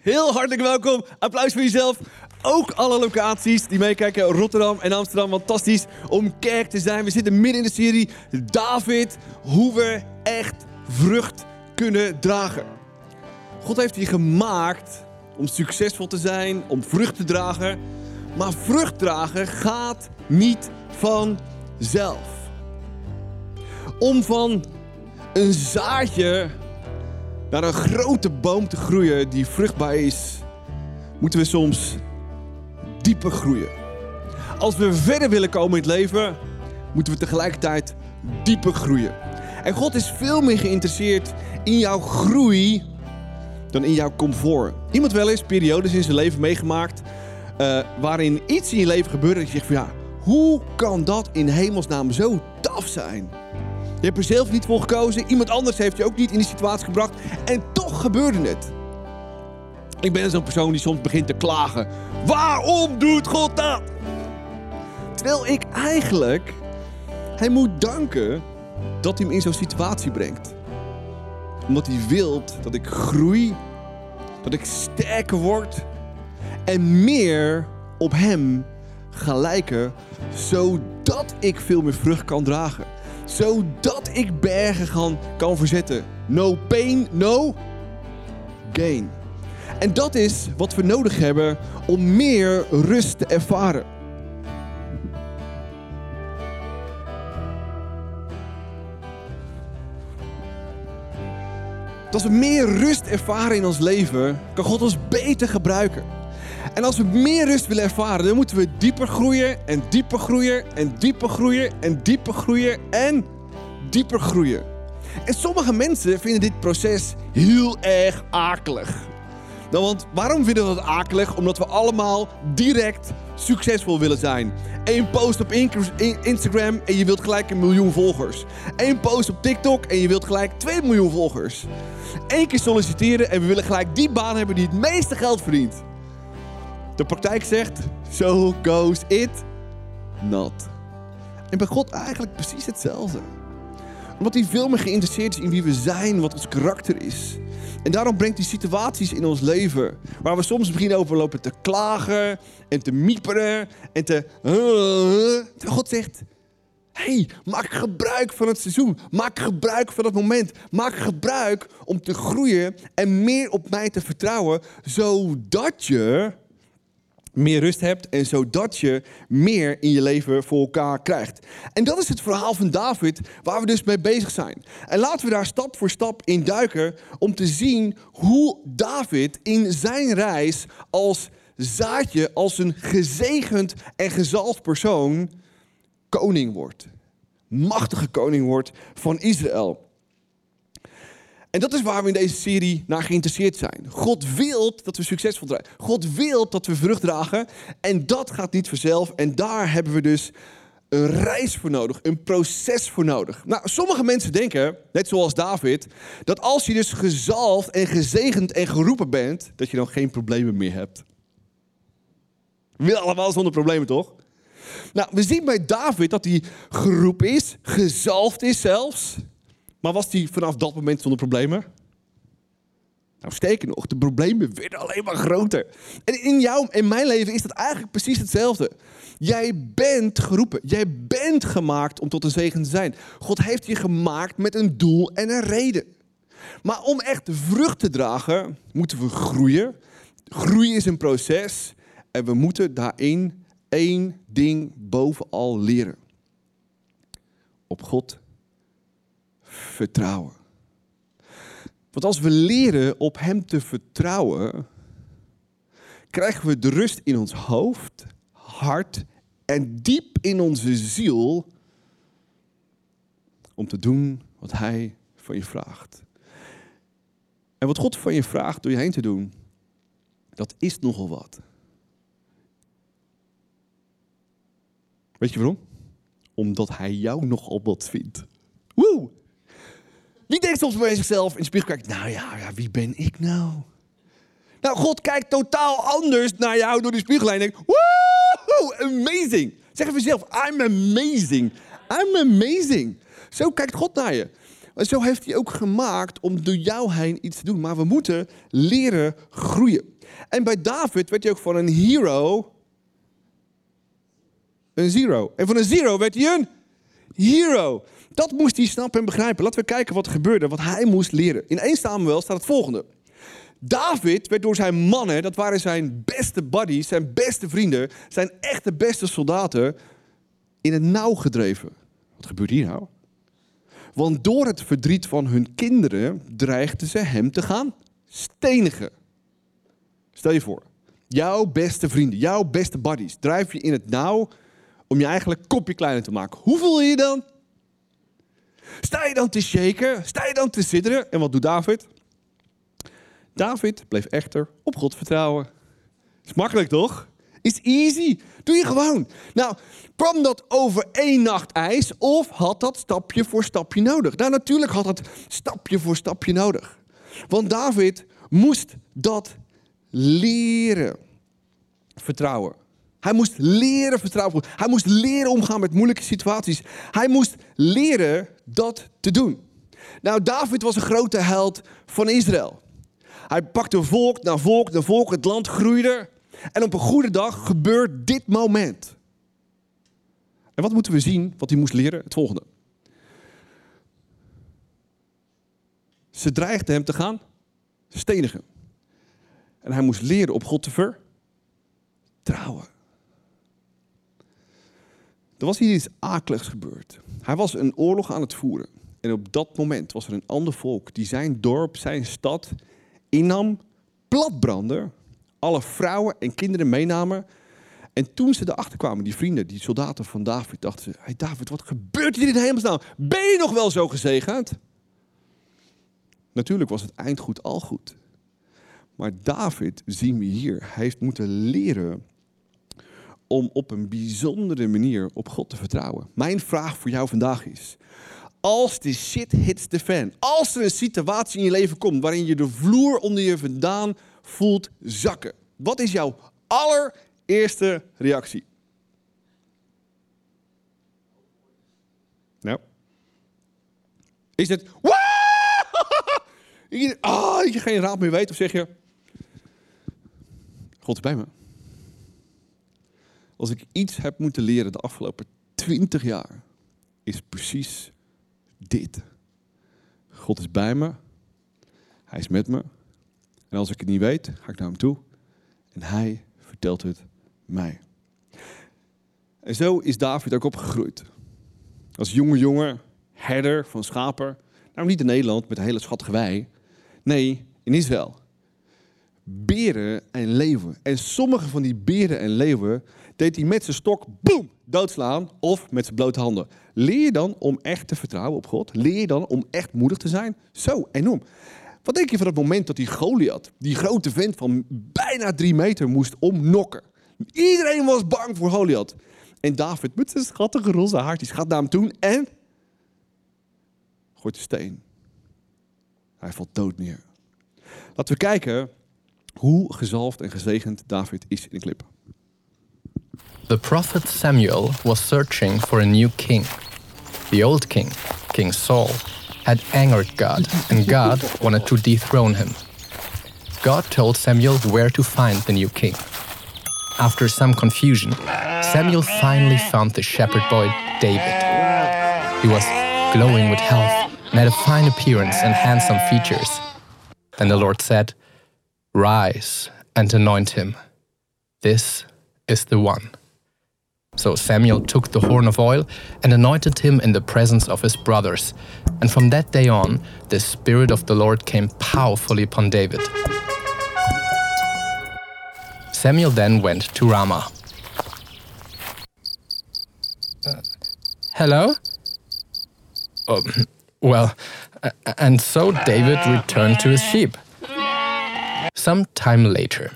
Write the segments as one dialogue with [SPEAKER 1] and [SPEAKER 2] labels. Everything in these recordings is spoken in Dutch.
[SPEAKER 1] Heel hartelijk welkom. Applaus voor jezelf. Ook alle locaties die meekijken, Rotterdam en Amsterdam. Fantastisch om kerk te zijn. We zitten midden in de serie David, hoe we echt vrucht kunnen dragen. God heeft je gemaakt om succesvol te zijn, om vrucht te dragen. Maar vrucht dragen gaat niet vanzelf. Om van een zaadje naar een grote boom te groeien die vruchtbaar is, moeten we soms dieper groeien. Als we verder willen komen in het leven, moeten we tegelijkertijd dieper groeien. En God is veel meer geïnteresseerd in jouw groei dan in jouw comfort. Iemand wel eens periodes in zijn leven meegemaakt uh, waarin iets in je leven gebeurde dat je zegt van ja, hoe kan dat in hemelsnaam zo taf zijn? Je hebt er zelf niet voor gekozen. Iemand anders heeft je ook niet in die situatie gebracht. En toch gebeurde het. Ik ben zo'n persoon die soms begint te klagen. Waarom doet God dat? Terwijl ik eigenlijk hij moet danken dat hij me in zo'n situatie brengt. Omdat hij wil dat ik groei, dat ik sterker word en meer op hem ga lijken, zodat ik veel meer vrucht kan dragen zodat ik bergen kan, kan verzetten. No pain, no gain. En dat is wat we nodig hebben om meer rust te ervaren. Als we meer rust ervaren in ons leven, kan God ons beter gebruiken. En als we meer rust willen ervaren, dan moeten we dieper groeien en dieper groeien en dieper groeien en dieper groeien en dieper groeien. En sommige mensen vinden dit proces heel erg akelig. Nou, want waarom vinden we dat akelig? Omdat we allemaal direct succesvol willen zijn. Eén post op Instagram en je wilt gelijk een miljoen volgers. Eén post op TikTok en je wilt gelijk 2 miljoen volgers. Eén keer solliciteren en we willen gelijk die baan hebben die het meeste geld verdient. De praktijk zegt, so goes it not. En bij God eigenlijk precies hetzelfde. Omdat hij veel meer geïnteresseerd is in wie we zijn, wat ons karakter is. En daarom brengt hij situaties in ons leven waar we soms misschien over lopen te klagen en te mieperen en te... God zegt, hey, maak gebruik van het seizoen. Maak gebruik van het moment. Maak gebruik om te groeien en meer op mij te vertrouwen, zodat je meer rust hebt en zodat je meer in je leven voor elkaar krijgt. En dat is het verhaal van David waar we dus mee bezig zijn. En laten we daar stap voor stap in duiken om te zien hoe David in zijn reis als zaadje, als een gezegend en gezalfd persoon koning wordt. Machtige koning wordt van Israël. En dat is waar we in deze serie naar geïnteresseerd zijn. God wil dat we succesvol zijn. God wil dat we vrucht dragen. En dat gaat niet vanzelf. En daar hebben we dus een reis voor nodig, een proces voor nodig. Nou, sommige mensen denken, net zoals David, dat als je dus gezalfd en gezegend en geroepen bent, dat je dan geen problemen meer hebt. We willen allemaal zonder problemen, toch? Nou, we zien bij David dat hij geroepen is, gezalfd is zelfs. Maar was hij vanaf dat moment zonder problemen? Nou, sterker nog, de problemen werden alleen maar groter. En in jouw en mijn leven is dat eigenlijk precies hetzelfde. Jij bent geroepen. Jij bent gemaakt om tot een zegen te zijn. God heeft je gemaakt met een doel en een reden. Maar om echt vrucht te dragen, moeten we groeien. Groeien is een proces. En we moeten daarin één ding bovenal leren. Op God vertrouwen. Want als we leren op Hem te vertrouwen, krijgen we de rust in ons hoofd, hart en diep in onze ziel om te doen wat Hij van je vraagt. En wat God van je vraagt door je heen te doen, dat is nogal wat. Weet je waarom? Omdat Hij jou nogal wat vindt. Wie denkt soms bij zichzelf in spiegel kijkt, nou ja, ja, wie ben ik nou? Nou, God kijkt totaal anders naar jou door die spiegel en denkt, woehoe, amazing. Zeg even zelf, I'm amazing. I'm amazing. Zo kijkt God naar je. Maar zo heeft hij ook gemaakt om door jou heen iets te doen. Maar we moeten leren groeien. En bij David werd hij ook van een hero een zero. En van een zero werd hij een hero. Dat moest hij snappen en begrijpen. Laten we kijken wat er gebeurde, wat hij moest leren. In 1 Samuel staat het volgende. David werd door zijn mannen, dat waren zijn beste buddies, zijn beste vrienden, zijn echte beste soldaten, in het nauw gedreven. Wat gebeurt hier nou? Want door het verdriet van hun kinderen dreigden ze hem te gaan stenigen. Stel je voor, jouw beste vrienden, jouw beste buddies, drijf je in het nauw om je eigenlijk kopje kleiner te maken. Hoe voel je je dan? Sta je dan te shaken? Sta je dan te sidderen? En wat doet David? David bleef echter op God vertrouwen. Is makkelijk toch? Is easy. Doe je gewoon. Nou, kwam dat over één nacht ijs of had dat stapje voor stapje nodig? Nou, natuurlijk had het stapje voor stapje nodig. Want David moest dat leren. Vertrouwen. Hij moest leren vertrouwen. Hij moest leren omgaan met moeilijke situaties. Hij moest leren dat te doen. Nou, David was een grote held van Israël. Hij pakte volk na volk na volk. Het land groeide. En op een goede dag gebeurt dit moment. En wat moeten we zien wat hij moest leren? Het volgende. Ze dreigden hem te gaan stenigen. En hij moest leren op God te vertrouwen. Er was hier iets akeligs gebeurd. Hij was een oorlog aan het voeren. En op dat moment was er een ander volk die zijn dorp, zijn stad innam, platbrandde, alle vrouwen en kinderen meenamen. En toen ze erachter kwamen, die vrienden, die soldaten van David, dachten ze: Hey David, wat gebeurt hier in hemelsnaam? Ben je nog wel zo gezegend? Natuurlijk was het eind goed al goed. Maar David zien we hier. Hij heeft moeten leren om op een bijzondere manier op God te vertrouwen. Mijn vraag voor jou vandaag is: als de shit hits the fan, als er een situatie in je leven komt waarin je de vloer onder je vandaan voelt zakken, wat is jouw allereerste reactie? Nou, is het ah, je geen raad meer weet, of zeg je: God is bij me. Als ik iets heb moeten leren de afgelopen twintig jaar, is precies dit. God is bij me. Hij is met me. En als ik het niet weet, ga ik naar hem toe. En hij vertelt het mij. En zo is David ook opgegroeid. Als jonge jongen, herder van schapen. Nou, niet in Nederland met een hele schattige wei. Nee, in Israël. Beren en leeuwen. En sommige van die beren en leeuwen deed hij met zijn stok, boem, doodslaan of met zijn blote handen. Leer je dan om echt te vertrouwen op God? Leer je dan om echt moedig te zijn? Zo enorm. Wat denk je van het moment dat die Goliath, die grote vent van bijna drie meter, moest omnokken? Iedereen was bang voor Goliath. En David met zijn schattige roze haartjes gaat naar hem toe en gooit de steen. Hij valt dood neer. Laten we kijken hoe gezalfd en gezegend David is in de clip.
[SPEAKER 2] The prophet Samuel was searching for a new king. The old king, King Saul, had angered God, and God wanted to dethrone him. God told Samuel where to find the new king. After some confusion, Samuel finally found the shepherd boy David. He was glowing with health and had a fine appearance and handsome features. Then the Lord said, Rise and anoint him. This is the one. So Samuel took the horn of oil and anointed him in the presence of his brothers. And from that day on, the Spirit of the Lord came powerfully upon David. Samuel then went to Ramah. Uh, hello? Oh, well, and so David returned to his sheep. Some time later,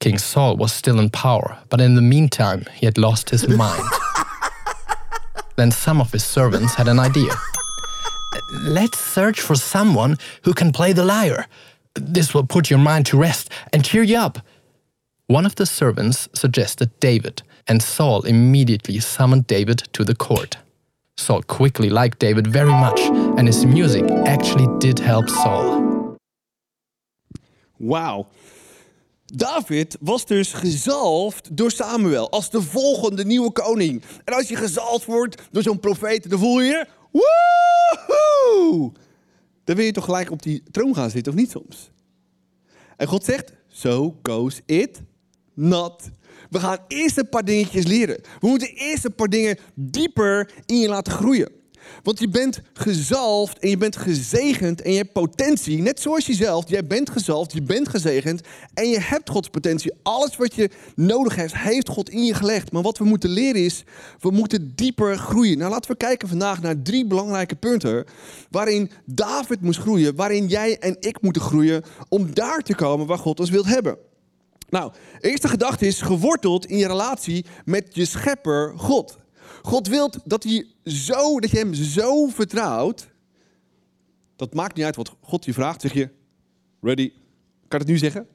[SPEAKER 2] King Saul was still in power, but in the meantime, he had lost his mind. then some of his servants had an idea. Let's search for someone who can play the lyre. This will put your mind to rest and cheer you up. One of the servants suggested David, and Saul immediately summoned David to the court. Saul quickly liked David very much, and his music actually did help Saul.
[SPEAKER 1] Wauw. David was dus gezalfd door Samuel als de volgende nieuwe koning. En als je gezalfd wordt door zo'n profeet, dan voel je. Woehoe! Dan wil je toch gelijk op die troon gaan zitten, of niet soms? En God zegt, so goes it not. We gaan eerst een paar dingetjes leren. We moeten eerst een paar dingen dieper in je laten groeien. Want je bent gezalfd en je bent gezegend en je hebt potentie, net zoals jezelf. Jij bent gezalfd, je bent gezegend en je hebt Gods potentie. Alles wat je nodig hebt, heeft God in je gelegd. Maar wat we moeten leren is, we moeten dieper groeien. Nou, laten we kijken vandaag naar drie belangrijke punten waarin David moest groeien, waarin jij en ik moeten groeien om daar te komen waar God ons wilt hebben. Nou, eerste gedachte is geworteld in je relatie met je schepper God. God wil dat, hij zo, dat je hem zo vertrouwt. Dat maakt niet uit wat God je vraagt. Zeg je, ready? Kan het nu zeggen?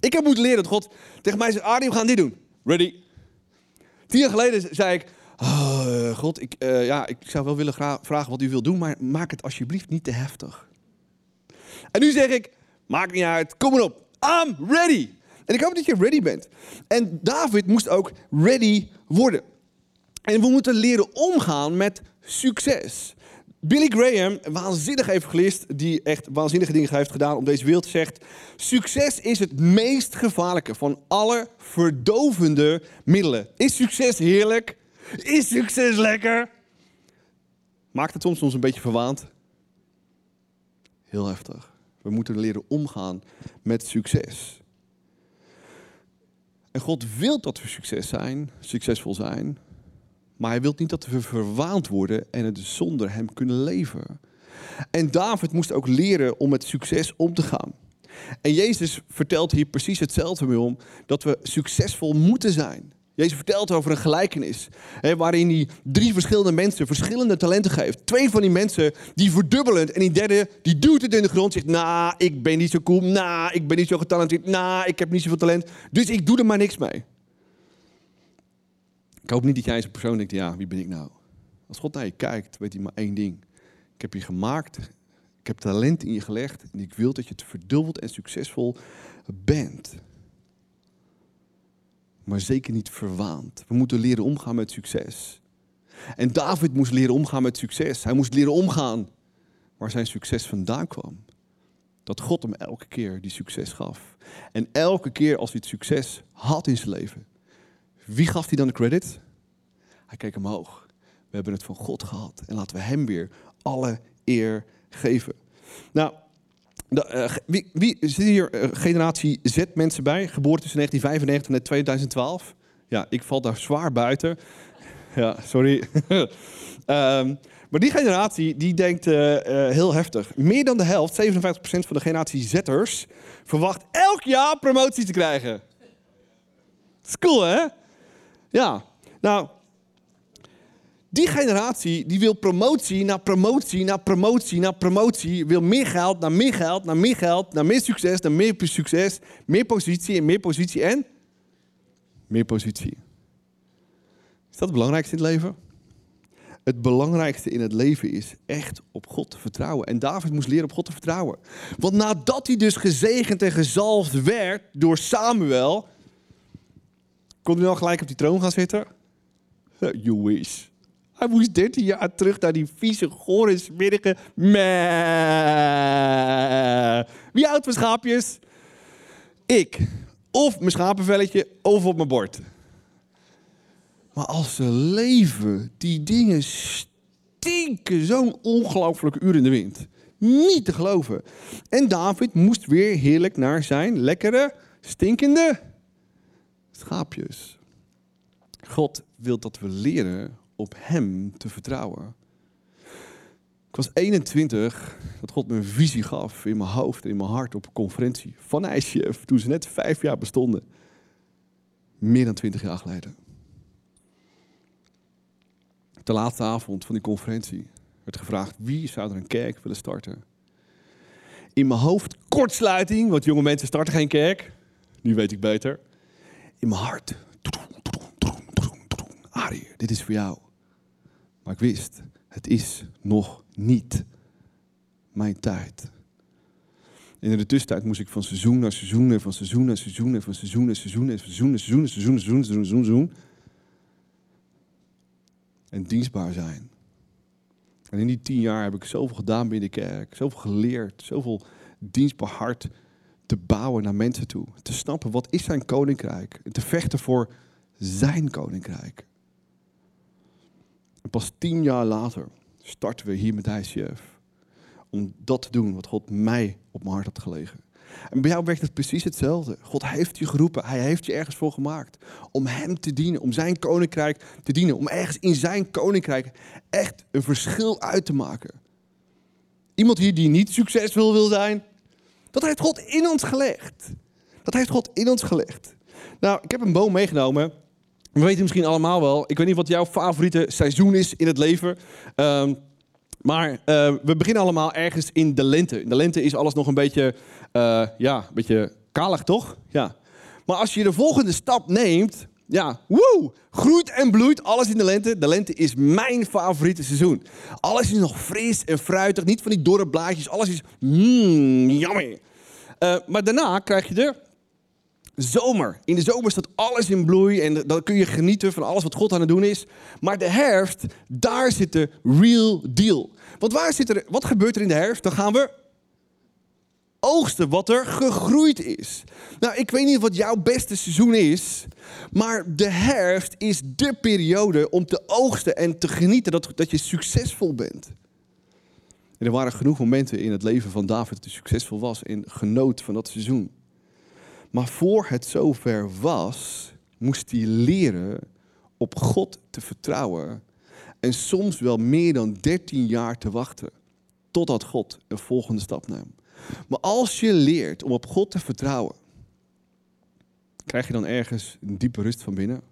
[SPEAKER 1] Ik heb moeten leren dat God tegen mij zegt, Arie, we gaan dit doen. Ready? Tien jaar geleden zei ik, oh, God, ik, uh, ja, ik zou wel willen vragen wat u wil doen, maar maak het alsjeblieft niet te heftig. En nu zeg ik, maakt niet uit, kom maar op. I'm ready. En ik hoop dat je ready bent. En David moest ook ready worden. En we moeten leren omgaan met succes. Billy Graham, een waanzinnig evangelist, die echt waanzinnige dingen heeft gedaan om deze wereld, zegt: Succes is het meest gevaarlijke van alle verdovende middelen. Is succes heerlijk? Is succes lekker? Maakt het soms ons een beetje verwaand? Heel heftig. We moeten leren omgaan met succes. En God wil dat we succes zijn, succesvol zijn. Maar hij wil niet dat we verwaand worden en het zonder hem kunnen leven. En David moest ook leren om met succes om te gaan. En Jezus vertelt hier precies hetzelfde mee om, dat we succesvol moeten zijn. Jezus vertelt over een gelijkenis, hè, waarin hij drie verschillende mensen verschillende talenten geeft. Twee van die mensen die verdubbelen en die derde die duwt het in de grond, zegt, nou, ik ben niet zo cool, nou, ik ben niet zo getalenteerd, nou, ik heb niet zoveel talent, dus ik doe er maar niks mee. Ik hoop niet dat jij als persoon denkt, ja, wie ben ik nou? Als God naar je kijkt, weet hij maar één ding. Ik heb je gemaakt, ik heb talent in je gelegd en ik wil dat je het verdubbeld en succesvol bent. Maar zeker niet verwaand. We moeten leren omgaan met succes. En David moest leren omgaan met succes. Hij moest leren omgaan waar zijn succes vandaan kwam. Dat God hem elke keer die succes gaf. En elke keer als hij het succes had in zijn leven, wie gaf hij dan de credit? Hij keek omhoog. We hebben het van God gehad. En laten we hem weer alle eer geven. Nou, de, uh, wie, wie zit hier uh, generatie Z mensen bij? Geboren tussen 1995 en 2012? Ja, ik val daar zwaar buiten. Ja, sorry. um, maar die generatie die denkt uh, heel heftig. Meer dan de helft, 57% van de generatie Z'ers, verwacht elk jaar promotie te krijgen. Dat is cool, hè? Ja, nou, die generatie die wil promotie naar promotie naar promotie naar promotie. Wil meer geld, naar meer geld, naar meer geld, naar meer succes, naar meer succes. Meer positie en meer positie en meer positie. Is dat het belangrijkste in het leven? Het belangrijkste in het leven is echt op God te vertrouwen. En David moest leren op God te vertrouwen. Want nadat hij dus gezegend en gezalfd werd door Samuel, kon hij dan gelijk op die troon gaan zitten? You wish. Hij moest 13 jaar terug naar die vieze, gore, smerige... Wie houdt van schaapjes? Ik. Of mijn schapenvelletje, of op mijn bord. Maar als ze leven, die dingen stinken zo'n ongelooflijke uur in de wind. Niet te geloven. En David moest weer heerlijk naar zijn lekkere, stinkende schaapjes. God wil dat we leren op Hem te vertrouwen. Ik was 21 dat God me een visie gaf in mijn hoofd en in mijn hart op een conferentie van ICF toen ze net vijf jaar bestonden. Meer dan twintig jaar geleden. De laatste avond van die conferentie werd gevraagd wie zou er een kerk willen starten. In mijn hoofd kortsluiting, want jonge mensen starten geen kerk. Nu weet ik beter. In mijn hart. Arie, dit is voor jou. Maar ik wist, het is nog niet mijn tijd. En in de tussentijd moest ik van seizoen naar seizoen en van seizoen naar seizoen en van seizoen naar seizoen en van seizoen naar seizoen en seizoen naar seizoen seizoen seizoen en dienstbaar zijn. En in die tien jaar heb ik zoveel gedaan binnen de kerk, zoveel geleerd, zoveel dienstbaar hart te bouwen naar mensen toe. Te snappen wat is zijn koninkrijk en te vechten voor zijn koninkrijk. En pas tien jaar later starten we hier met ICF om dat te doen wat God mij op mijn hart had gelegen. En bij jou werkt het precies hetzelfde. God heeft je geroepen, hij heeft je ergens voor gemaakt. Om hem te dienen, om zijn koninkrijk te dienen. Om ergens in zijn koninkrijk echt een verschil uit te maken. Iemand hier die niet succesvol wil zijn, dat heeft God in ons gelegd. Dat heeft God in ons gelegd. Nou, ik heb een boom meegenomen. We weten misschien allemaal wel. Ik weet niet wat jouw favoriete seizoen is in het leven. Um, maar uh, we beginnen allemaal ergens in de lente. In de lente is alles nog een beetje, uh, ja, een beetje kalig, toch? Ja. Maar als je de volgende stap neemt, ja, woe, groeit en bloeit alles in de lente. De lente is mijn favoriete seizoen. Alles is nog fris en fruitig, niet van die dorre blaadjes. Alles is mmm, jammer. Uh, maar daarna krijg je de zomer. In de zomer staat alles in bloei en dan kun je genieten van alles wat God aan het doen is. Maar de herfst, daar zit de real deal. Want waar zit er, wat gebeurt er in de herfst? Dan gaan we oogsten wat er gegroeid is. Nou, ik weet niet wat jouw beste seizoen is, maar de herfst is de periode om te oogsten en te genieten dat, dat je succesvol bent. En er waren genoeg momenten in het leven van David dat hij succesvol was en genoot van dat seizoen. Maar voor het zover was, moest hij leren op God te vertrouwen. En soms wel meer dan 13 jaar te wachten. Totdat God een volgende stap nam. Maar als je leert om op God te vertrouwen, krijg je dan ergens een diepe rust van binnen?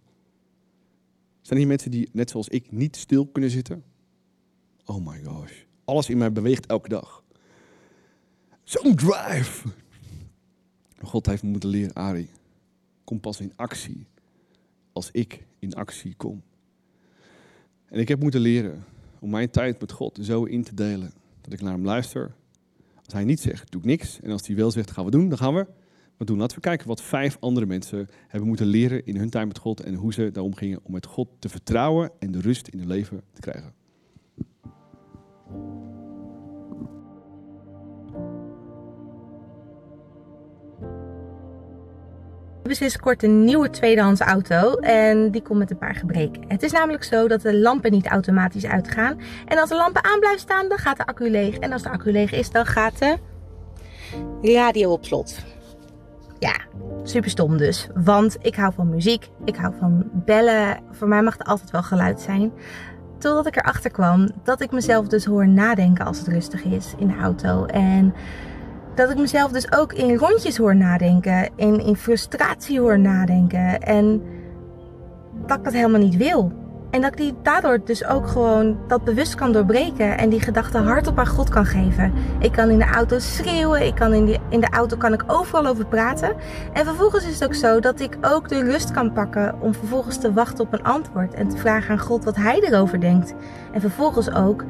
[SPEAKER 1] Zijn hier mensen die, net zoals ik, niet stil kunnen zitten? Oh my gosh. Alles in mij beweegt elke dag. Zo'n drive. God heeft me moeten leren, Ari, kom pas in actie als ik in actie kom. En ik heb moeten leren om mijn tijd met God zo in te delen dat ik naar hem luister. Hij niet zegt, doe ik niks. En als hij wel zegt, gaan we doen, dan gaan we wat doen. Laten we kijken wat vijf andere mensen hebben moeten leren in hun tijd met God en hoe ze daarom gingen om met God te vertrouwen en de rust in hun leven te krijgen.
[SPEAKER 3] Hebben sinds kort een nieuwe tweedehands auto en die komt met een paar gebreken. Het is namelijk zo dat de lampen niet automatisch uitgaan. En als de lampen aan blijven staan, dan gaat de accu leeg. En als de accu leeg is, dan gaat de radio op slot. Ja, super stom dus. Want ik hou van muziek, ik hou van bellen. Voor mij mag er altijd wel geluid zijn. Totdat ik erachter kwam dat ik mezelf dus hoor nadenken als het rustig is in de auto. En dat ik mezelf dus ook in rondjes hoor nadenken. In, in frustratie hoor nadenken. En dat ik dat helemaal niet wil. En dat ik die daardoor dus ook gewoon dat bewust kan doorbreken. En die gedachten hardop aan God kan geven. Ik kan in de auto schreeuwen. Ik kan in, die, in de auto kan ik overal over praten. En vervolgens is het ook zo dat ik ook de rust kan pakken. Om vervolgens te wachten op een antwoord. En te vragen aan God wat hij erover denkt. En vervolgens ook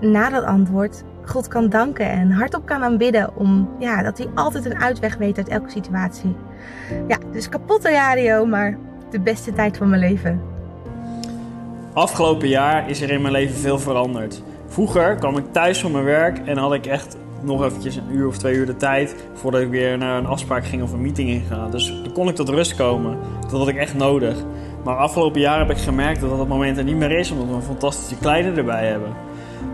[SPEAKER 3] na dat antwoord God kan danken en hardop kan aanbidden. Om, ja, dat hij altijd een uitweg weet uit elke situatie. Ja, dus kapotte radio, maar de beste tijd van mijn leven.
[SPEAKER 4] Afgelopen jaar is er in mijn leven veel veranderd. Vroeger kwam ik thuis van mijn werk en had ik echt nog eventjes een uur of twee uur de tijd voordat ik weer naar een afspraak ging of een meeting inga. Dus dan kon ik tot rust komen. Dat had ik echt nodig. Maar afgelopen jaar heb ik gemerkt dat dat moment er niet meer is, omdat we een fantastische kleine erbij hebben.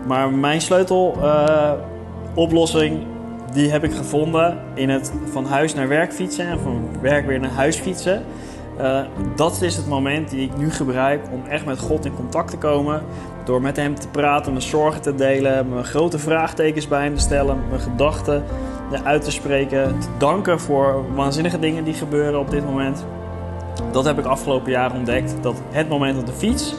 [SPEAKER 4] Maar mijn sleuteloplossing, uh, die heb ik gevonden in het van huis naar werk fietsen en van werk weer naar huis fietsen. Uh, dat is het moment die ik nu gebruik om echt met God in contact te komen. Door met hem te praten, mijn zorgen te delen, mijn grote vraagtekens bij hem te stellen, mijn gedachten uit te spreken. Te danken voor waanzinnige dingen die gebeuren op dit moment. Dat heb ik afgelopen jaar ontdekt. Dat het moment op de fiets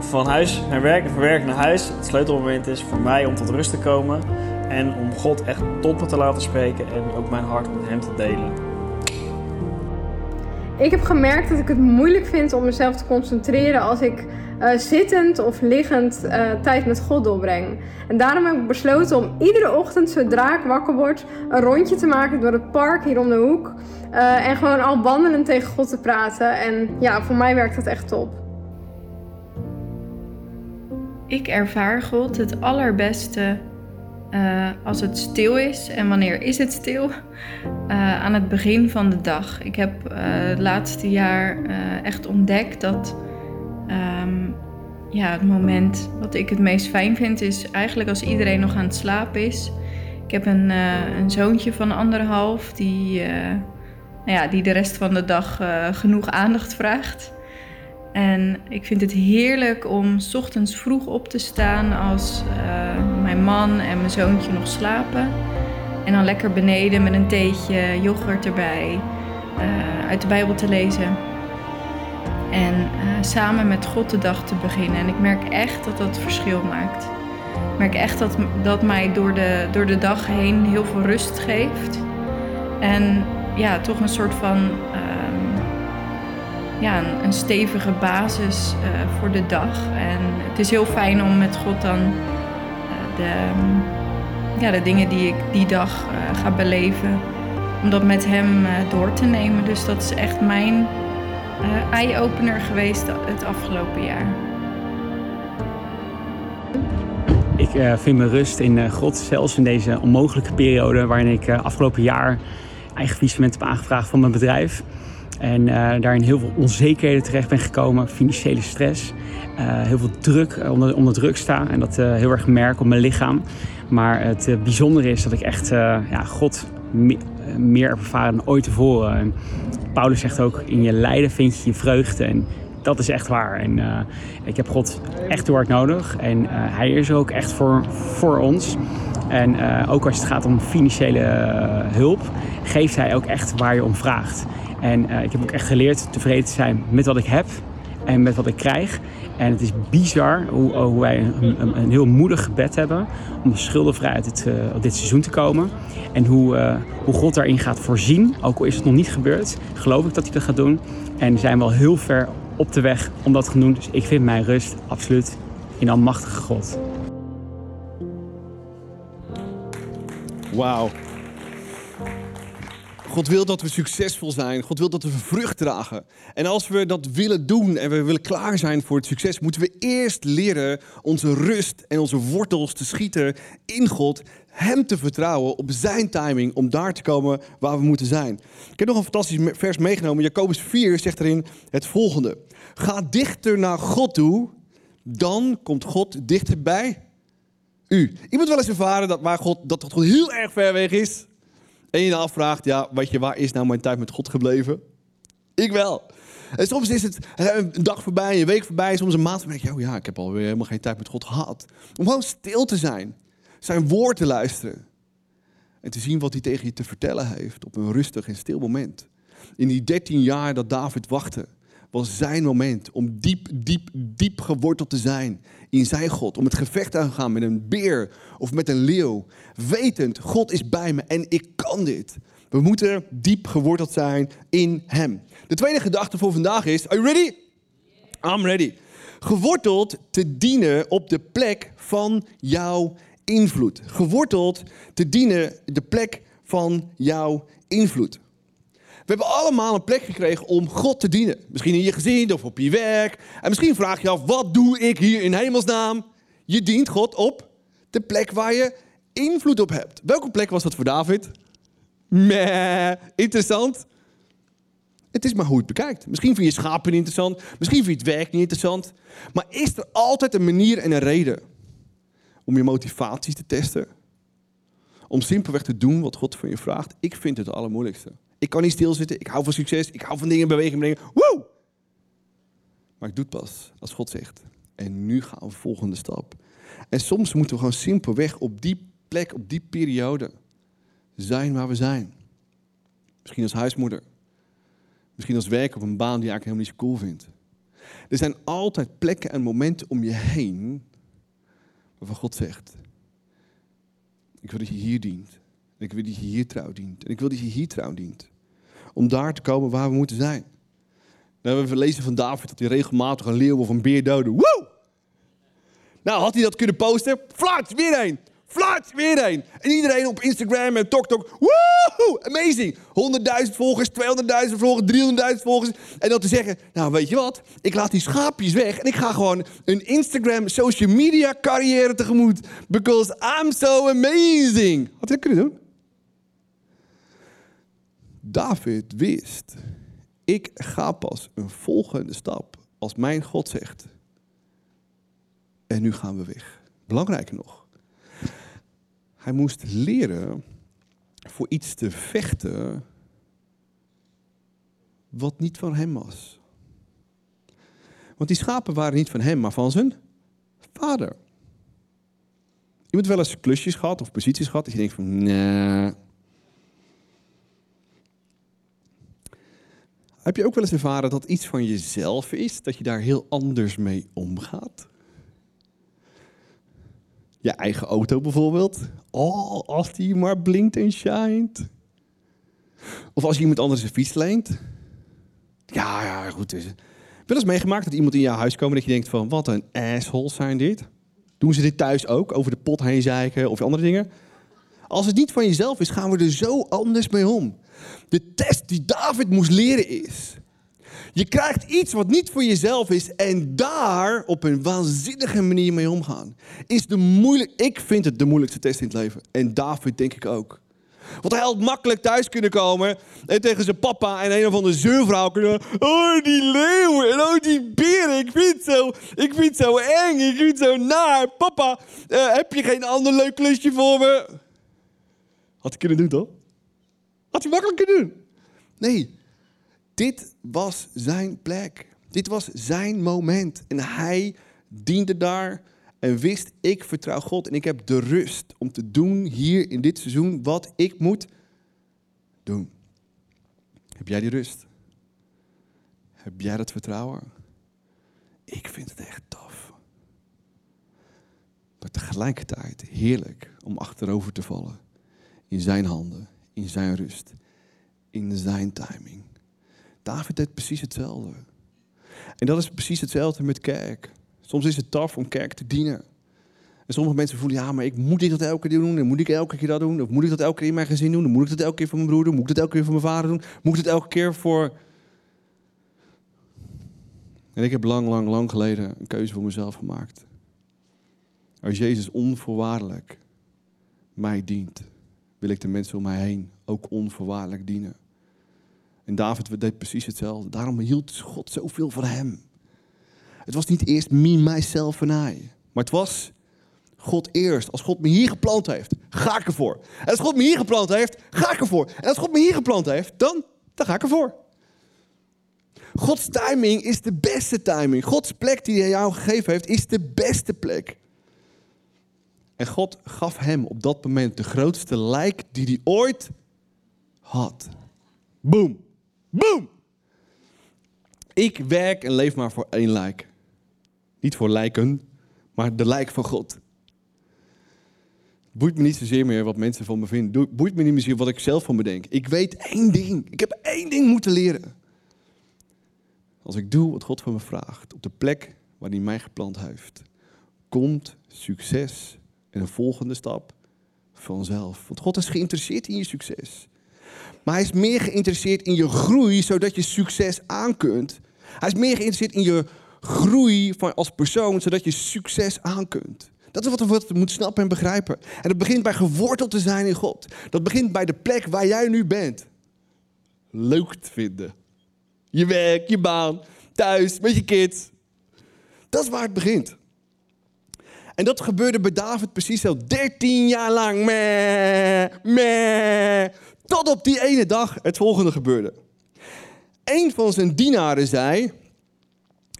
[SPEAKER 4] van huis naar werk en van werk naar huis het sleutelmoment is voor mij om tot rust te komen. En om God echt tot me te laten spreken en ook mijn hart met Hem te delen.
[SPEAKER 5] Ik heb gemerkt dat ik het moeilijk vind om mezelf te concentreren als ik eh, zittend of liggend uh, tijd met God doorbreng. En daarom heb ik besloten om iedere ochtend, zodra ik wakker word, een rondje te maken door het park hier om de hoek. Uh, en gewoon al wandelend tegen God te praten. En ja, voor mij werkt dat echt top.
[SPEAKER 6] Ik ervaar God het allerbeste uh, als het stil is. En wanneer is het stil? Uh, aan het begin van de dag. Ik heb uh, het laatste jaar echt ontdekt dat um, ja, het moment wat ik het meest fijn vind is eigenlijk als iedereen nog aan het slapen is. Ik heb een, een zoontje van anderhalf die, nou ja, die de rest van de dag genoeg aandacht vraagt. En ik vind het heerlijk om ochtends vroeg op te staan als uh, mijn man en mijn zoontje nog slapen. En dan lekker beneden met een theetje, yoghurt erbij, uh, uit de Bijbel te lezen. En uh, samen met God de dag te beginnen. En ik merk echt dat dat verschil maakt. Ik merk echt dat dat mij door de, door de dag heen heel veel rust geeft. En ja, toch een soort van ja, een, stevige basis uh, voor de dag. En het is heel fijn om met God dan uh, de, ja, de dingen die ik die dag uh, ga beleven, om dat met Hem door te nemen. Dus dat is echt mijn eye-opener geweest het afgelopen jaar.
[SPEAKER 7] Ik vind mijn rust in God, zelfs in deze onmogelijke periode waarin ik afgelopen jaar eigen faillissement heb aangevraagd van mijn bedrijf. En uh, daarin heel veel onzekerheden terecht ben gekomen, financiële stress. Uh, heel veel druk, uh, onder, onder druk sta en dat heel erg merk op mijn lichaam. Maar het bijzondere is dat ik echt ja, God me meer ervaren dan ooit tevoren. En Paulus zegt ook, in je lijden vind je je vreugde. En dat is echt waar. En ik heb God echt heel hard nodig. En hij is er ook echt voor, voor ons. En ook als het gaat om financiële hulp, geeft hij ook echt waar je om vraagt. En uh, ik heb ook echt geleerd tevreden te zijn met wat ik heb en met wat ik krijg. En het is bizar hoe, oh, hoe wij een, een, een, heel moedig gebed hebben om schuldenvrij uit dit, uh, dit seizoen te komen. En hoe, hoe God daarin gaat voorzien, ook al is het nog niet gebeurd, geloof ik dat hij dat gaat doen. En zijn we al heel ver op de weg om dat te doen. Dus ik vind mijn rust absoluut in Almachtige God.
[SPEAKER 1] Wauw. God wil dat we succesvol zijn. God wil dat we vrucht dragen. En als we dat willen doen en we willen klaar zijn voor het succes, moeten we eerst leren onze rust en onze wortels te schieten in God. Hem te vertrouwen op zijn timing om daar te komen waar we moeten zijn. Ik heb nog een fantastisch vers meegenomen. Jacobus 4 zegt erin het volgende. Ga dichter naar God toe, dan komt God dichterbij u. Iemand wel eens ervaren dat, waar God, dat God heel erg ver weg is? En je afvraagt, ja, wat je, waar is nou mijn tijd met God gebleven? Ik wel. En soms is het een dag voorbij, een week voorbij, soms een maand voorbij. Oh ja, ik heb alweer helemaal geen tijd met God gehad. Om gewoon stil te zijn, zijn woord te luisteren. En te zien wat hij tegen je te vertellen heeft op een rustig en stil moment. In die dertien jaar dat David wachtte, was zijn moment om diep, diep, diep geworteld te zijn in zijn God. Om het gevecht aan te gaan met een beer of met een leeuw. Wetend, God is bij me en ik kan dit. We moeten diep geworteld zijn in Hem. De tweede gedachte voor vandaag is: Are you ready? I'm ready. Geworteld te dienen op de plek van jouw invloed. Geworteld te dienen de plek van jouw invloed. We hebben allemaal een plek gekregen om God te dienen. Misschien in je gezin of op je werk. En misschien vraag je af, wat doe ik hier in hemelsnaam? Je dient God op de plek waar je invloed op hebt. Welke plek was dat voor David? Meh, interessant. Het is maar hoe je het bekijkt. Misschien vind je schapen niet interessant. Misschien vind je het werk niet interessant. Maar is er altijd een manier en een reden om je motivaties te testen? Om simpelweg te doen wat God van je vraagt? Ik vind het het allermoeilijkste. Ik kan niet stilzitten. Ik hou van succes. Ik hou van dingen in beweging brengen. Woe! Maar ik doe het pas als God zegt. En nu gaan we de volgende stap. En soms moeten we gewoon simpelweg op die plek, op die periode zijn waar we zijn. Misschien als huismoeder. Misschien als werk op een baan die je eigenlijk helemaal niet zo cool vindt. Er zijn altijd plekken en momenten om je heen waarvan God zegt: Ik wil dat je hier dient. En ik wil dat je hier trouw dient. En ik wil dat je hier trouw dient. Om daar te komen waar we moeten zijn. We lezen van David dat hij regelmatig een leeuw of een beer doodde. Woe! Nou, had hij dat kunnen posten? Flats, weer een. Flats, weer een. En iedereen op Instagram en TokTok. Woehoe, amazing. 100.000 volgers, 200.000 volgers, 300.000 volgers. En dan te zeggen, nou weet je wat? Ik laat die schaapjes weg en ik ga gewoon een Instagram social media carrière tegemoet. Because I'm so amazing. Had hij dat kunnen doen? David wist, ik ga pas een volgende stap als mijn God zegt. En nu gaan we weg. Belangrijker nog. Hij moest leren voor iets te vechten wat niet van hem was. Want die schapen waren niet van hem, maar van zijn vader. Iemand wel eens klusjes gehad of posities gehad dat je denkt van, nee. Heb je ook wel eens ervaren dat iets van jezelf is, dat je daar heel anders mee omgaat? Je eigen auto bijvoorbeeld. Oh, als die maar blinkt en shined. Of als je iemand anders een fiets leent. Ja, ja, goed. Het. Wel eens meegemaakt dat iemand in jouw huis komt dat je denkt van... wat een assholes zijn dit. Doen ze dit thuis ook? Over de pot heen zeiken of andere dingen? Als het niet van jezelf is, gaan we er zo anders mee om. De test die David moest leren is... Je krijgt iets wat niet voor jezelf is en daar op een waanzinnige manier mee omgaan. Is de moeilijk, ik vind het de moeilijkste test in het leven. En David denk ik ook. Want hij had makkelijk thuis kunnen komen en tegen zijn papa en een of andere zeurvrouw kunnen. Oh, die leeuwen en oh, die beren. Ik vind het zo, ik vind zo eng. Ik vind het zo naar. Papa, uh, heb je geen ander leuk klusje voor me? Had hij kunnen doen, toch? Had hij makkelijk doen. Nee, dit was zijn plek. Dit was zijn moment. En hij diende daar en wist, ik vertrouw God en ik heb de rust om te doen hier in dit seizoen wat ik moet doen. Heb jij die rust? Heb jij dat vertrouwen? Ik vind het echt tof. Maar tegelijkertijd heerlijk om achterover te vallen. In zijn handen, in zijn rust, in zijn timing. David deed precies hetzelfde. En dat is precies hetzelfde met kerk. Soms is het tof om kerk te dienen. En sommige mensen voelen, ja, maar ik moet dit dat elke keer doen. Dan moet ik elke keer dat doen. Of moet ik dat elke keer in mijn gezin doen. Dan moet ik dat elke keer voor mijn broer doen. Moet ik dat elke keer voor mijn vader doen. Moet ik dat elke keer voor... En ik heb lang, lang, lang geleden een keuze voor mezelf gemaakt. Als Jezus onvoorwaardelijk mij dient, wil ik de mensen om mij heen ook onvoorwaardelijk dienen. En David deed precies hetzelfde. Daarom hield God zoveel van hem. Het was niet eerst me, myself en I. Maar het was God eerst. Als God me hier geplant heeft, ga ik ervoor. En als God me hier geplant heeft, ga ik ervoor. En als God me hier geplant heeft, dan, dan ga ik ervoor. Gods timing is de beste timing. Gods plek die hij jou gegeven heeft, is de beste plek. En God gaf hem op dat moment de grootste lijk die hij ooit had. Boom. Boom! Ik werk en leef maar voor één lijk. Niet voor lijken, maar de lijk van God. Boeit me niet zozeer meer wat mensen van me vinden. Boeit me niet meer wat ik zelf van me denk. Ik weet één ding. Ik heb één ding moeten leren. Als ik doe wat God van me vraagt, op de plek waar hij mij geplant heeft, komt succes en een volgende stap vanzelf. Want God is geïnteresseerd in je succes. Maar hij is meer geïnteresseerd in je groei, zodat je succes aan kunt. Hij is meer geïnteresseerd in je groei van als persoon, zodat je succes aan kunt. Dat is wat we, moeten snappen en begrijpen. En dat begint bij geworteld te zijn in God. Dat begint bij de plek waar jij nu bent. Leuk te vinden. Je werk, je baan, thuis, met je kids. Dat is waar het begint. En dat gebeurde bij David precies zo. 13 jaar lang. Meh, meh. Tot op die ene dag het volgende gebeurde. Een van zijn dienaren zei: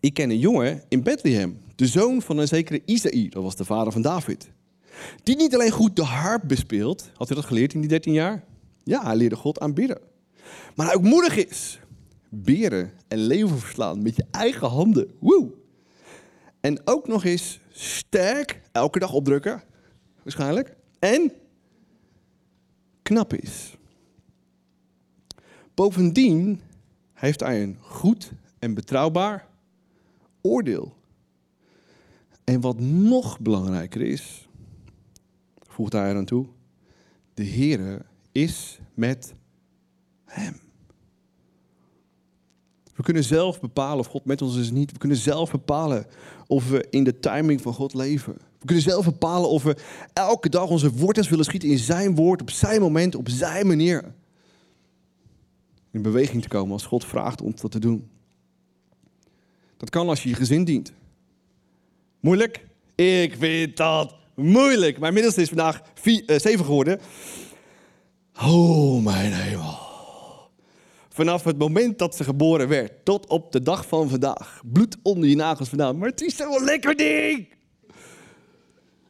[SPEAKER 1] Ik ken een jongen in Bethlehem, de zoon van een zekere Isaïe, dat was de vader van David. Die niet alleen goed de harp bespeelt, had hij dat geleerd in die 13 jaar? Ja, hij leerde God aanbidden. Maar hij ook moedig is. Beren en leeuwen verslaan met je eigen handen. Woe! En ook nog eens sterk, elke dag opdrukken, waarschijnlijk. En knap is. Bovendien heeft hij een goed en betrouwbaar oordeel. En wat nog belangrijker is, voegt hij eraan toe, de Heere is met hem. We kunnen zelf bepalen of God met ons is niet. We kunnen zelf bepalen of we in de timing van God leven. We kunnen zelf bepalen of we elke dag onze wortels willen schieten in zijn woord, op zijn moment, op zijn manier. In beweging te komen als God vraagt om dat te doen. Dat kan als je je gezin dient. Moeilijk? Ik vind dat moeilijk. Mijn middelste is vandaag vier, uh, zeven geworden. Oh, mijn hemel. Vanaf het moment dat ze geboren werd tot op de dag van vandaag. Bloed onder je nagels vandaan. Maar het is zo'n lekker ding.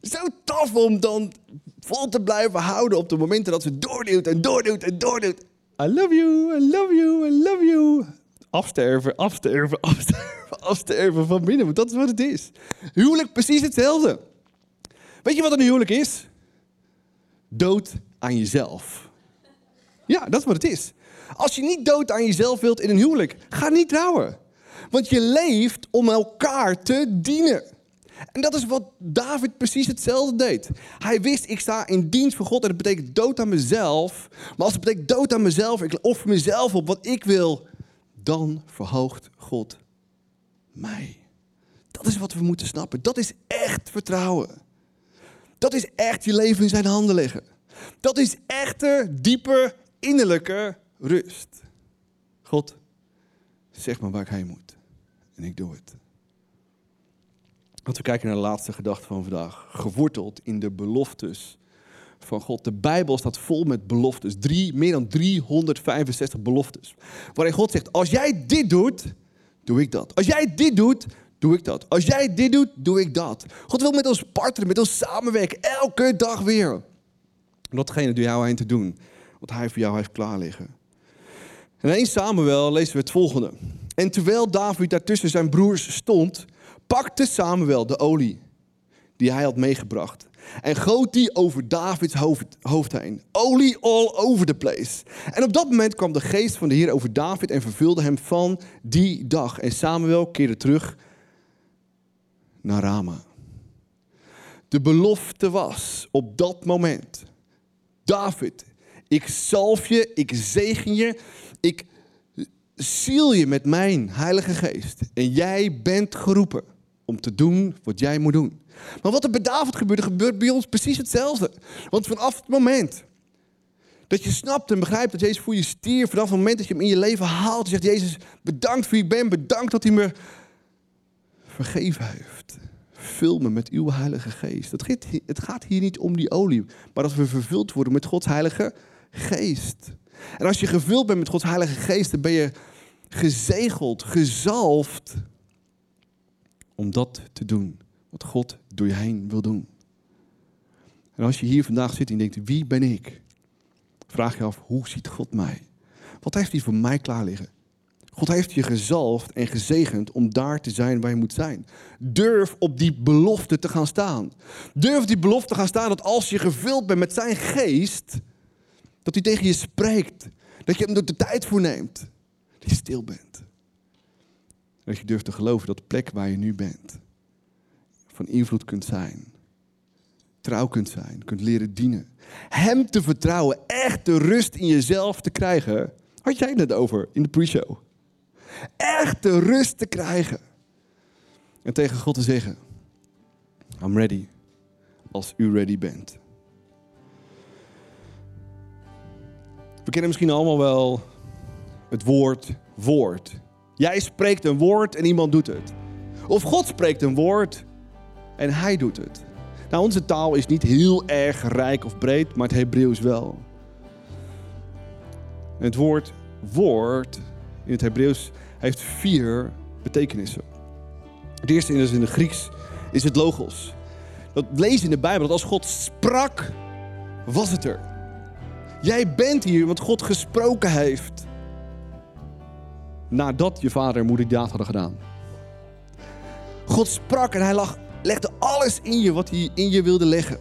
[SPEAKER 1] Zo tof om dan vol te blijven houden op de momenten dat ze doorduwt en doorduwt en doorduwt. I love you, I love you, I love you. Afsterven, afsterven, afsterven, afsterven van binnen. Want dat is wat het is. Huwelijk precies hetzelfde. Weet je wat een huwelijk is? Dood aan jezelf. Ja, dat is wat het is. Als je niet dood aan jezelf wilt in een huwelijk, ga niet trouwen. Want je leeft om elkaar te dienen. En dat is wat David precies hetzelfde deed. Hij wist, ik sta in dienst voor God en dat betekent dood aan mezelf. Maar als het betekent dood aan mezelf, ik offer mezelf op wat ik wil, dan verhoogt God mij. Dat is wat we moeten snappen. Dat is echt vertrouwen. Dat is echt je leven in zijn handen leggen. Dat is echte, diepe, innerlijke rust. God, zeg maar waar ik heen moet. En ik doe het. Laten we kijken naar de laatste gedachte van vandaag. Geworteld in de beloftes van God. De Bijbel staat vol met beloftes. Meer dan 365 beloftes. Waarin God zegt, als jij dit doet, doe ik dat. Als jij dit doet, doe ik dat. Als jij dit doet, doe ik dat. God wil met ons partneren, met ons samenwerken. Elke dag weer. En datgene doe jou heen te doen. Wat hij voor jou heeft klaar liggen. En in 1 Samuel lezen we het volgende. En terwijl David daartussen zijn broers stond, pakte Samuel de olie die hij had meegebracht en goot die over Davids hoofd, hoofd heen. Olie all over the place. En op dat moment kwam de geest van de Heer over David en vervulde hem van die dag. En Samuel keerde terug naar Rama. De belofte was op dat moment: David, ik zalf je, ik zegen je, ik ziel je met mijn Heilige Geest. En jij bent geroepen om te doen wat jij moet doen. Maar wat er bij David gebeurde, gebeurt bij ons precies hetzelfde. Want vanaf het moment dat je snapt en begrijpt dat Jezus voor je stier, vanaf het moment dat je hem in je leven haalt, zegt Jezus, bedankt voor wie ik ben, bedankt dat hij me vergeven heeft. Vul me met uw Heilige Geest. Het gaat hier niet om die olie, maar dat we vervuld worden met Gods Heilige Geest. En als je gevuld bent met Gods Heilige Geest, dan ben je gezegeld, gezalfd om dat te doen wat God door je heen wil doen. En als je hier vandaag zit en denkt, wie ben ik? Vraag je af, hoe ziet God mij? Wat heeft hij voor mij klaar liggen? God heeft je gezalfd en gezegend om daar te zijn waar je moet zijn. Durf op die belofte te gaan staan. Durf die belofte te gaan staan dat als je gevuld bent met zijn geest, dat hij tegen je spreekt. Dat je hem er de tijd voor neemt. Dat je stil bent. Dat je durft te geloven dat de plek waar je nu bent van invloed kunt zijn. Trouw kunt zijn, kunt leren dienen. Hem te vertrouwen, echt de rust in jezelf te krijgen. Had jij het over in de pre-show? Echt de rust te krijgen. En tegen God te zeggen: I'm ready als u ready bent. We kennen misschien allemaal wel het woord woord. Jij spreekt een woord en iemand doet het. Of God spreekt een woord en hij doet het. Nou, onze taal is niet heel erg rijk of breed, maar het Hebreeuws wel. het woord woord in het Hebreeuws heeft vier betekenissen. Het eerste is in het Grieks is het logos. Dat lezen in de Bijbel dat als God sprak, was het er. Jij bent hier want God gesproken heeft. Nadat je vader en moeder daad hadden gedaan. God sprak en hij legde alles in je wat hij in je wilde leggen.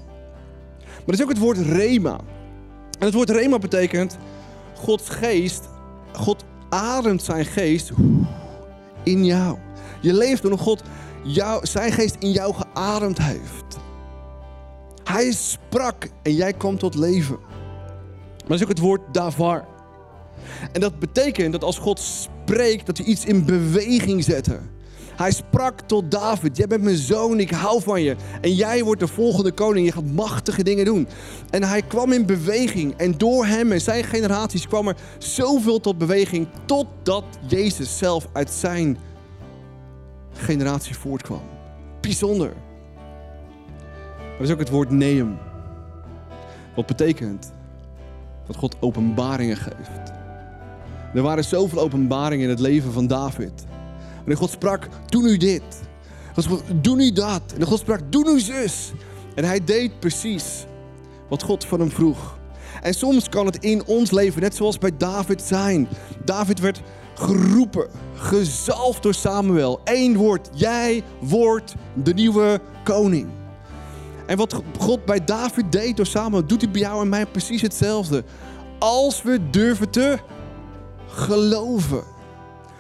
[SPEAKER 1] Maar dat is ook het woord rema. En het woord rema betekent Gods geest, God ademt zijn geest in jou. Je leeft door God jou, zijn geest in jou geademd heeft. Hij sprak en jij kwam tot leven. Maar dat is ook het woord davar. En dat betekent dat als God spreekt, dat hij iets in beweging zette. Hij sprak tot David: Jij bent mijn zoon, ik hou van je. En jij wordt de volgende koning, je gaat machtige dingen doen. En hij kwam in beweging. En door hem en zijn generaties kwam er zoveel tot beweging. Totdat Jezus zelf uit zijn generatie voortkwam. Bijzonder. Maar dat is ook het woord neem. Wat betekent dat God openbaringen geeft. Er waren zoveel openbaringen in het leven van David. Wanneer God sprak, doe nu dit. God sprak, doe nu dat. En God sprak, doe nu zus. En hij deed precies wat God van hem vroeg. En soms kan het in ons leven, net zoals bij David zijn. David werd geroepen, gezalfd door Samuel. Eén woord, jij wordt de nieuwe koning. En wat God bij David deed door Samuel, doet hij bij jou en mij precies hetzelfde. Als we durven te geloven.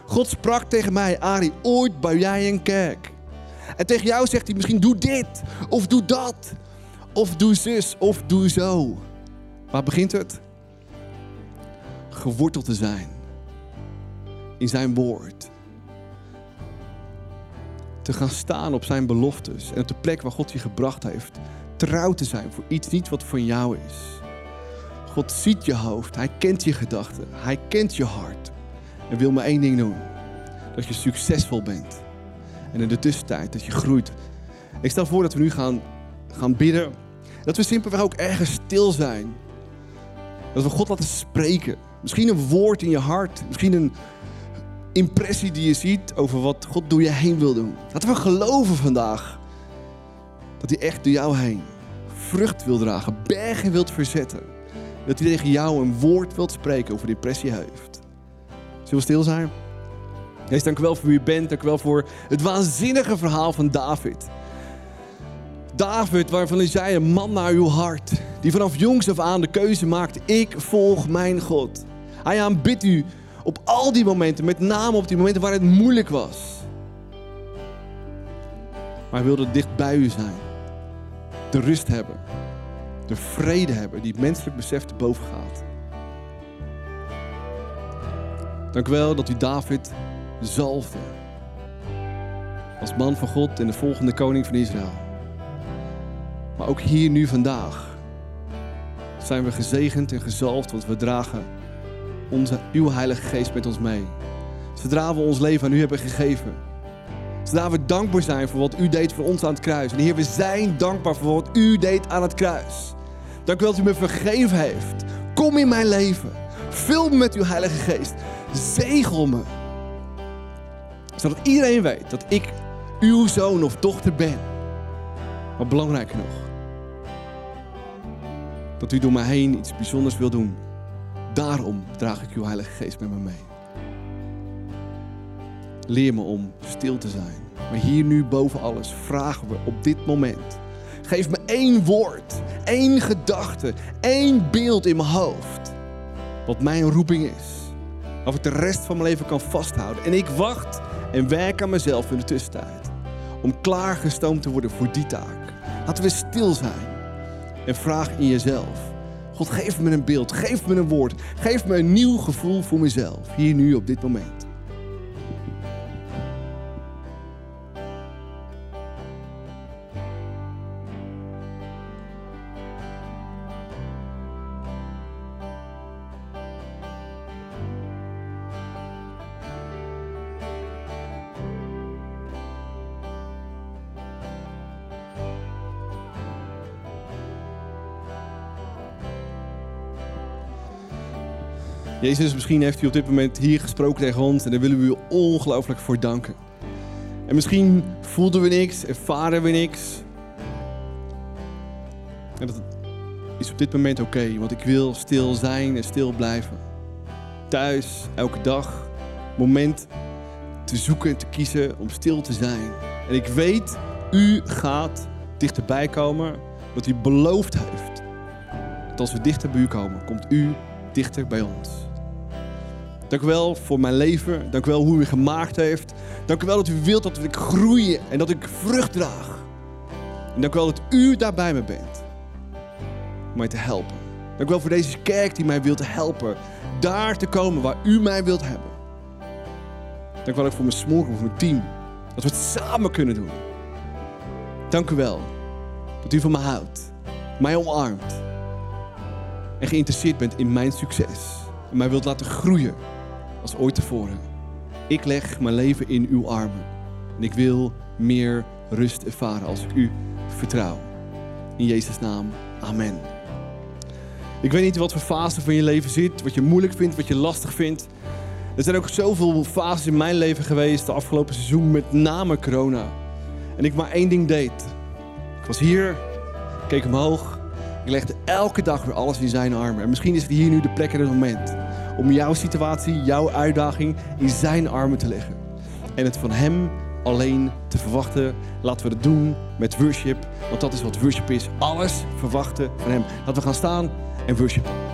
[SPEAKER 1] God sprak tegen mij, Ari, ooit bouw jij een kerk. En tegen jou zegt hij misschien doe dit, of doe dat, of doe zus, of doe zo. Waar begint het? Geworteld te zijn in zijn woord. Te gaan staan op zijn beloftes en op de plek waar God je gebracht heeft. Trouw te zijn voor iets niet wat van jou is. God ziet je hoofd, hij kent je gedachten, hij kent je hart. En wil maar één ding doen. Dat je succesvol bent. En in de tussentijd dat je groeit. Ik stel voor dat we nu gaan, gaan bidden. Dat we simpelweg ook ergens stil zijn. Dat we God laten spreken. Misschien een woord in je hart. Misschien een impressie die je ziet over wat God door je heen wil doen. Laten we geloven vandaag. Dat hij echt door jou heen vrucht wil dragen. Bergen wilt verzetten. Dat hij tegen jou een woord wilt spreken over depressie heeft. Zullen we stil zijn? Jezus, dank u wel voor wie u bent. Dank u wel voor het waanzinnige verhaal van David. David, waarvan u zei, een man naar uw hart. Die vanaf jongs af aan de keuze maakt, ik volg mijn God. Hij aanbidt u op al die momenten, met name op die momenten waar het moeilijk was. Maar hij wilde dicht bij u zijn. De rust hebben. De vrede hebben die het menselijk besef te boven gaat. Dank u wel dat u David zalfde. Als man van God en de volgende koning van Israël. Maar ook hier nu vandaag zijn we gezegend en gezalfd, want we dragen onze, uw Heilige Geest met ons mee. Zodra we ons leven aan u hebben gegeven. Zodra we dankbaar zijn voor wat u deed voor ons aan het kruis. En Heer, we zijn dankbaar voor wat u deed aan het kruis. Dank u wel dat u me vergeven heeft. Kom in mijn leven. Vul me met uw Heilige Geest. Zegel me. Zodat iedereen weet dat ik uw zoon of dochter ben. Maar belangrijker nog. Dat u door mij heen iets bijzonders wil doen. Daarom draag ik uw Heilige Geest met me mee. Leer me om stil te zijn. Maar hier nu boven alles vragen we op dit moment. Geef me één woord, één gedachte, één beeld in mijn hoofd. Wat mijn roeping is. Of ik de rest van mijn leven kan vasthouden. En ik wacht en werk aan mezelf in de tussentijd. Om klaargestoomd te worden voor die taak. Laten we stil zijn. En vraag in jezelf. God, geef me een beeld, geef me een woord, geef me een nieuw gevoel voor mezelf, hier nu op dit moment. Jezus, misschien heeft u op dit moment hier gesproken tegen ons en daar willen we u ongelooflijk voor danken. En misschien voelden we niks, ervaren we niks. En dat is op dit moment oké, want ik wil stil zijn en stil blijven. Thuis, elke dag, moment te zoeken en te kiezen om stil te zijn. En ik weet, u gaat dichterbij komen, wat u beloofd heeft. Dat als we dichter bij u komen, komt u dichter bij ons. Dank u wel voor mijn leven. Dank u wel hoe u gemaakt heeft. Dank u wel dat u wilt dat ik groei en dat ik vrucht draag. En dank u wel dat u daar bij me bent. Om mij te helpen. Dank u wel voor deze kerk die mij wilt helpen. Daar te komen waar u mij wilt hebben. Dank u wel ook voor mijn small voor mijn team. Dat we het samen kunnen doen. Dank u wel dat u van me houdt. Mij omarmt. En geïnteresseerd bent in mijn succes. En mij wilt laten groeien als ooit tevoren. Ik leg mijn leven in uw armen. En ik wil meer rust ervaren als ik u vertrouw. In Jezus' naam. Amen. Ik weet niet wat voor fase van je leven zit, wat je moeilijk vindt, wat je lastig vindt. Er zijn ook zoveel fases in mijn leven geweest de afgelopen seizoen, met name corona. En ik maar één ding deed. Ik was hier, keek omhoog. Ik legde elke dag weer alles in zijn armen. En misschien is het hier nu de plek en het moment om jouw situatie, jouw uitdaging in zijn armen te leggen. En het van hem alleen te verwachten. Laten we het doen met worship, want dat is wat worship is. Alles verwachten van hem. Laten we gaan staan en worshipen.